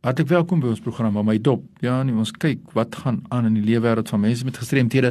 Hartlik welkom by ons program om my dop. Ja, nee, ons kyk wat gaan aan in die lewe wêreld van mense met gestremthede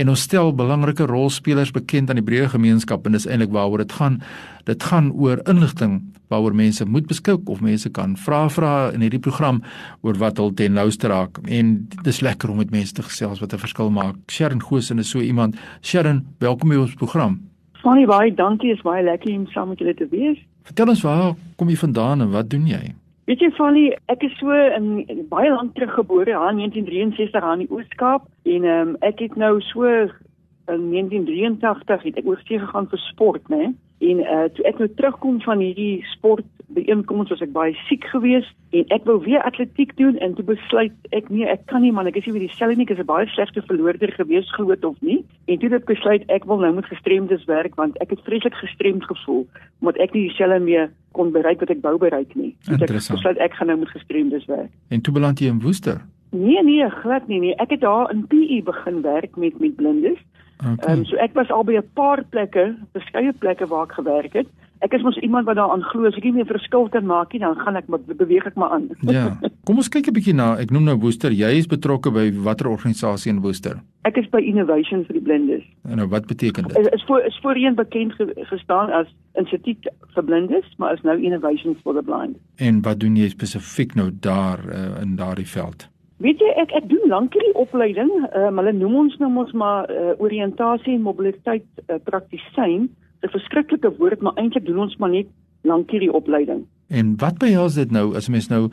en ons stel belangrike rolspelers bekend aan die breë gemeenskap en dis eintlik waaroor dit gaan. Dit gaan oor inligting waaroor mense moet beskik of mense kan vra vra in hierdie program oor wat hul ten nouste raak. En dis lekker om met mense te gesels wat 'n verskil maak. Sharon Goosen is so iemand. Sharon, welkom by ons program. Fanny, baie dankie. Is baie lekker om saam met julle te wees. Vertel ons waar kom jy vandaan en wat doen jy? Weet jy Fanny, ek is so in, in baie lank terug gebore, ja, 1963 aan die Oos-Kaap en ehm um, ek het nou so in 1983 het ek oorsee gegaan vir sport, né? En uh toe ek nou terugkom van hierdie sport byeenkoms was ek baie siek geweest en ek wou weer atletiek doen en toe besluit ek nee, ek kan nie man, ek is nie weer dieselfde nie, ek is 'n baie slegte verloorder geweest groot of nie. En toe het ek besluit ek wil nou met gestremdes werk want ek het vreeslik gestremd gevoel omdat ek nie dieselfde meer kon bereik wat ek wou bereik nie. Ek besluit ek gaan nou met gestremdes werk. En toe beland jy in Woester? Nee nee, glad nie nee. Ek het daar in PE begin werk met met blindes. Ehm okay. um, so ek was al by 'n paar plekke, verskeie plekke waar ek gewerk het ek is mos iemand wat daaraan glo as ek nie meer verskil kan maak nie dan gaan ek maar beweeg ek maar aan. ja. Kom ons kyk 'n bietjie na ek noem nou Booster. Jy is betrokke by watter organisasie in Booster? Ek is by Innovation for the Blindes. En nou wat beteken dit? Is, is voor is voorheen bekend gestaan as Instituut vir Blindes, maar is nou Innovation for the Blind. En wat doen jy spesifiek nou daar uh, in daardie veld? Weet jy ek ek doen lank hierdie opleiding. Um, hulle noem ons nou mos maar uh, oriëntasie en mobiliteit uh, praktisyn. 'n verskriklike woord, maar eintlik doen ons maar net lank hierdie opleiding. En wat behels dit nou as mens nou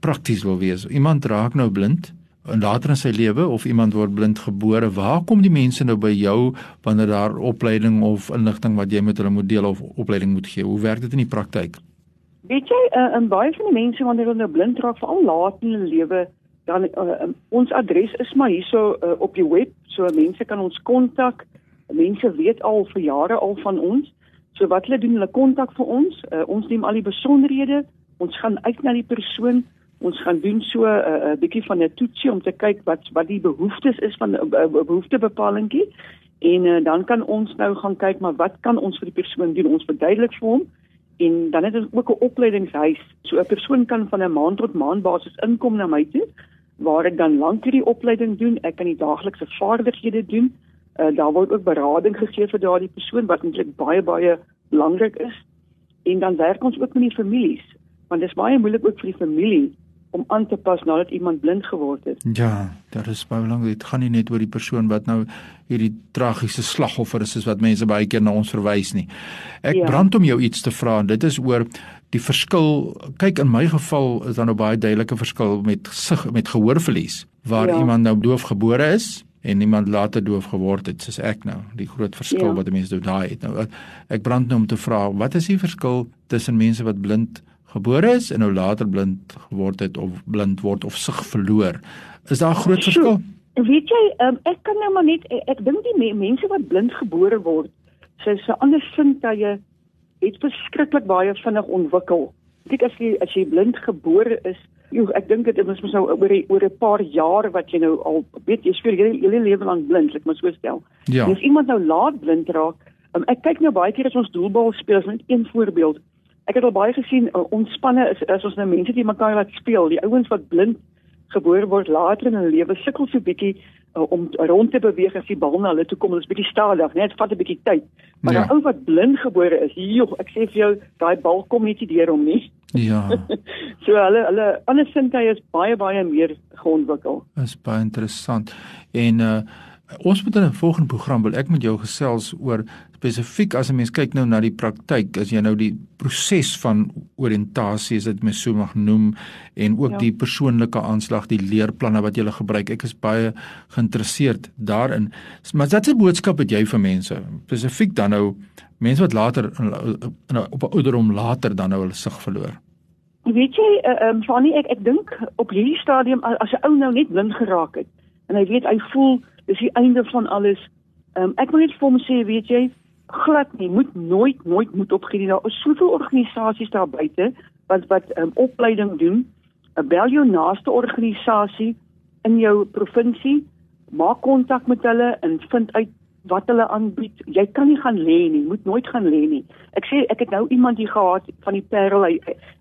prakties wil wees? Iemand raak nou blind en later in sy lewe of iemand word blind gebore, waar kom die mense nou by jou wanneer daar opleiding of inligting wat jy met hulle moet deel of opleiding moet gee? Hoe werk dit in die praktyk? Weet jy, uh, in baie van die mense wanneer hulle nou blind raak, veral laat in hulle lewe, dan uh, ons adres is maar hierso uh, op die web, so mense kan ons kontak. Mense weet al vir jare al van ons. So wat hulle doen, hulle kontak vir ons. Uh, ons neem al die besonderhede. Ons gaan uit na die persoon. Ons gaan doen so 'n uh, uh, bietjie van 'n toetsie om te kyk wat wat die behoeftes is van 'n uh, uh, behoeftebepalingkie. En uh, dan kan ons nou gaan kyk maar wat kan ons vir die persoon doen? Ons verduidelik vir hom en dan het ons ook 'n opleidingshuis. So 'n persoon kan van 'n maand tot maand basis inkom na my toe waar ek dan lank hierdie opleiding doen. Ek kan die daaglikse vaardighede doen. Uh, daar word ook berading gegee vir daardie persoon wat eintlik baie baie belangrik is. En dan werk ons ook met die families, want dit is baie moeilik ook vir die familie om aan te pas nadat iemand blind geword het. Ja, dit is baie belangrik. Dit gaan nie net oor die persoon wat nou hierdie tragiese slagoffer is, is wat mense baie keer na ons verwys nie. Ek ja. brand om jou iets te vra en dit is oor die verskil. Kyk, in my geval is daar nou baie duidelike verskil met sig met gehoorverlies waar ja. iemand nou doofgebore is en iemand later doof geword het soos ek nou die groot verskil ja. wat mense nou daai het nou ek brand nou om te vra wat is die verskil tussen mense wat blind gebore is en nou later blind geword het of blind word of sig verloor is daar 'n groot verskil weet jy um, ek kan nou maar net ek, ek dink die mense wat blind gebore word sy se ander sintuie het verskriklik baie vinnig ontwikkel kyk as jy as jy blind gebore is Jo, ek dink dit is mos nou oor oor 'n paar jaar wat jy nou al weet jy speel jy hele lewe lank blind, ek moet so stel. Ja. As iemand nou laat blind raak, um, ek kyk nou baie keer as ons doelbal speel, as net een voorbeeld. Ek het al baie gesien uh, ontspanne is as ons nou mense die mekaar laat speel, die ouens wat blind gebore word later in hulle lewe sukkel so bietjie uh, om rond te beweeg as die bal na hulle toe kom, hulle is bietjie stadig, net vat 'n bietjie tyd. Maar ja. 'n ou wat blind gebore is, joh, ek sê vir jou, daai bal kom nie deur hom nie. Ja. so hulle hulle ander sintuie is baie baie meer geontwikkel. Is baie interessant. En uh ons moet in 'n volgende program wil ek met jou gesels oor spesifiek as 'n mens kyk nou na die praktyk, as jy nou die proses van oriëntasie as dit mens so mag noem en ook ja. die persoonlike aanslag, die leerplanne wat jy gebruik. Ek is baie geïnteresseerd daarin. Maar wat 'n boodskap het jy vir mense? Spesifiek dan nou mense wat later in, in, op 'n ouderdom later dan nou hulle sig verloor. Weet jy, ehm uh, um, Fanny, ek ek dink op hierdie stadium as 'n ou nou net blind geraak het en hy weet hy voel dis die einde van alles. Um, ek wil net vir hom sê, weet jy, glad nie, moet nooit nooit moet opgee nie. Daar is soveel organisasies daar buite wat wat um, opleiding doen. 'n Bel jou naaste organisasie in jou provinsie, maak kontak met hulle en vind uit wat hulle aanbied. Jy kan nie gaan lê nie, moet nooit gaan lê nie. Ek sê ek het nou iemand hier gehad van die Parel hy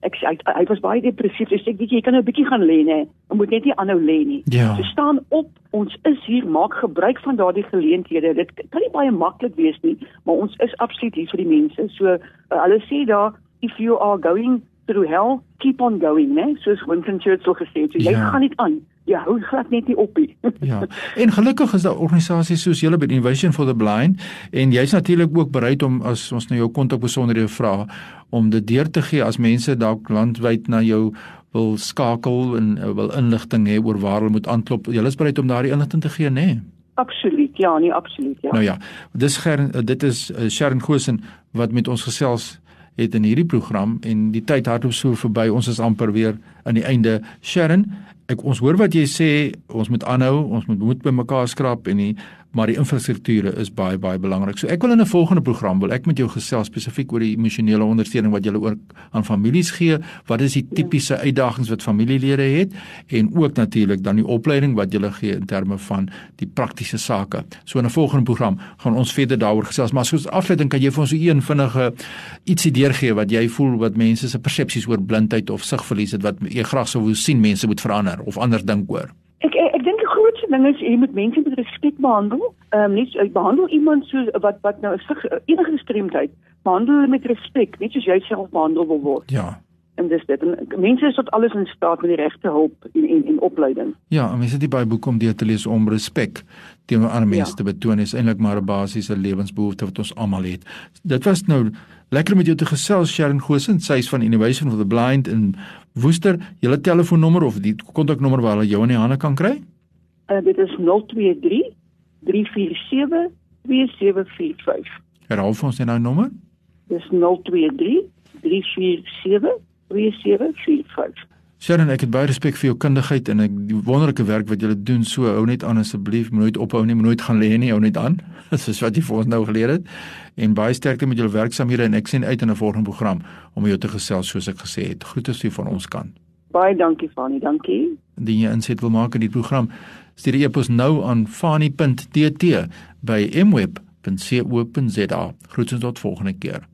ek hy, hy, was baie depressief. Ek sê weet jy, jy kan nou 'n bietjie gaan lê nê. Jy moet net nie aanhou lê nie. Ja. So staan op. Ons is hier, maak gebruik van daardie geleenthede. Dit kan nie baie maklik wees nie, maar ons is absoluut hier vir die mense. So uh, hulle sê daar if you are going through hell, keep on going, né? Soos Winston Churchill gesê het. So jy Ja. gaan nie aan. Jy hou glad net nie op nie. Ja. En gelukkig is daar organisasies soos julle by Innovation for the Blind en jy's natuurlik ook bereid om as ons nou jou kontak besonderhede vra om dit deur te gee as mense dalk landwyd na jou wil skakel en uh, wil inligting hê oor waar hulle moet aanklop. Julle is bereid om daardie inligting te gee, nê? Nee? absoluut. Ja, nee, absoluut. Ja. Nou ja, dis Gern, dit is uh, Sharon Gosen wat met ons gesels het in hierdie program en die tyd hardloop so verby. Ons is amper weer aan die einde. Sharon, ek ons hoor wat jy sê, ons moet aanhou, ons moet moed by mekaar skraap en die maar die infrastrukture is baie baie belangrik. So ek wil in 'n volgende program wil ek met jou gesels spesifiek oor die emosionele ondersteuning wat jy ook aan families gee. Wat is die tipiese uitdagings wat familielede het en ook natuurlik dan die opleiding wat jy gee in terme van die praktiese sake. So in 'n volgende program gaan ons verder daaroor gesels, maar soos afsluiting kan jy vir ons so een vinnige ietsie deurgee wat jy voel wat mense se persepsies oor blindheid of sigverlies het wat jy graag sou wou sien mense moet verander of anders dink oor. Ek ek, ek dink die grootste ding is jy moet mense met respek behandel. Ehm um, nie jy behandel iemand so wat wat nou enige gestremdheid behandel hulle met respek, net soos jy self behandel wil word. Ja. En dis dit. En mense is tot alles in staat met die regte hulp en en, en opleiding. Ja, en mense het baie boeke om deur te lees om respek teenoor ander mense ja. te betoon is eintlik maar 'n basiese lewensbehoefte wat ons almal het. Dit was nou lekker met jou te gesels Sharon Gosen, sy is van Innovation for the Blind in Woester. Julle telefoonnommer of die kontaknommer waar hulle jou in die hande kan kry? Uh, dit is 023 347 2745. Herhaal vir ons net nou nommer. Dis 023 347 2745. Sharon, ek het baie respek vir jou kundigheid en ek die wonderlike werk wat jy doen. So hou net aan asseblief, moenie ophou nie, moenie gaan lê nie, hou net aan. Dis wat jy vir ons nou geleer het. En baie sterkte met julle werksamehede en ek sien uit in 'n volgende program om jou te gesels soos ek gesê het. Groete vir van ons kant. Baie dankie Fanie, dankie. Indien jy inset wil maak in die program, stuur die e-pos nou aan fani.tt by mweb.co.za. Groetens tot volgende keer.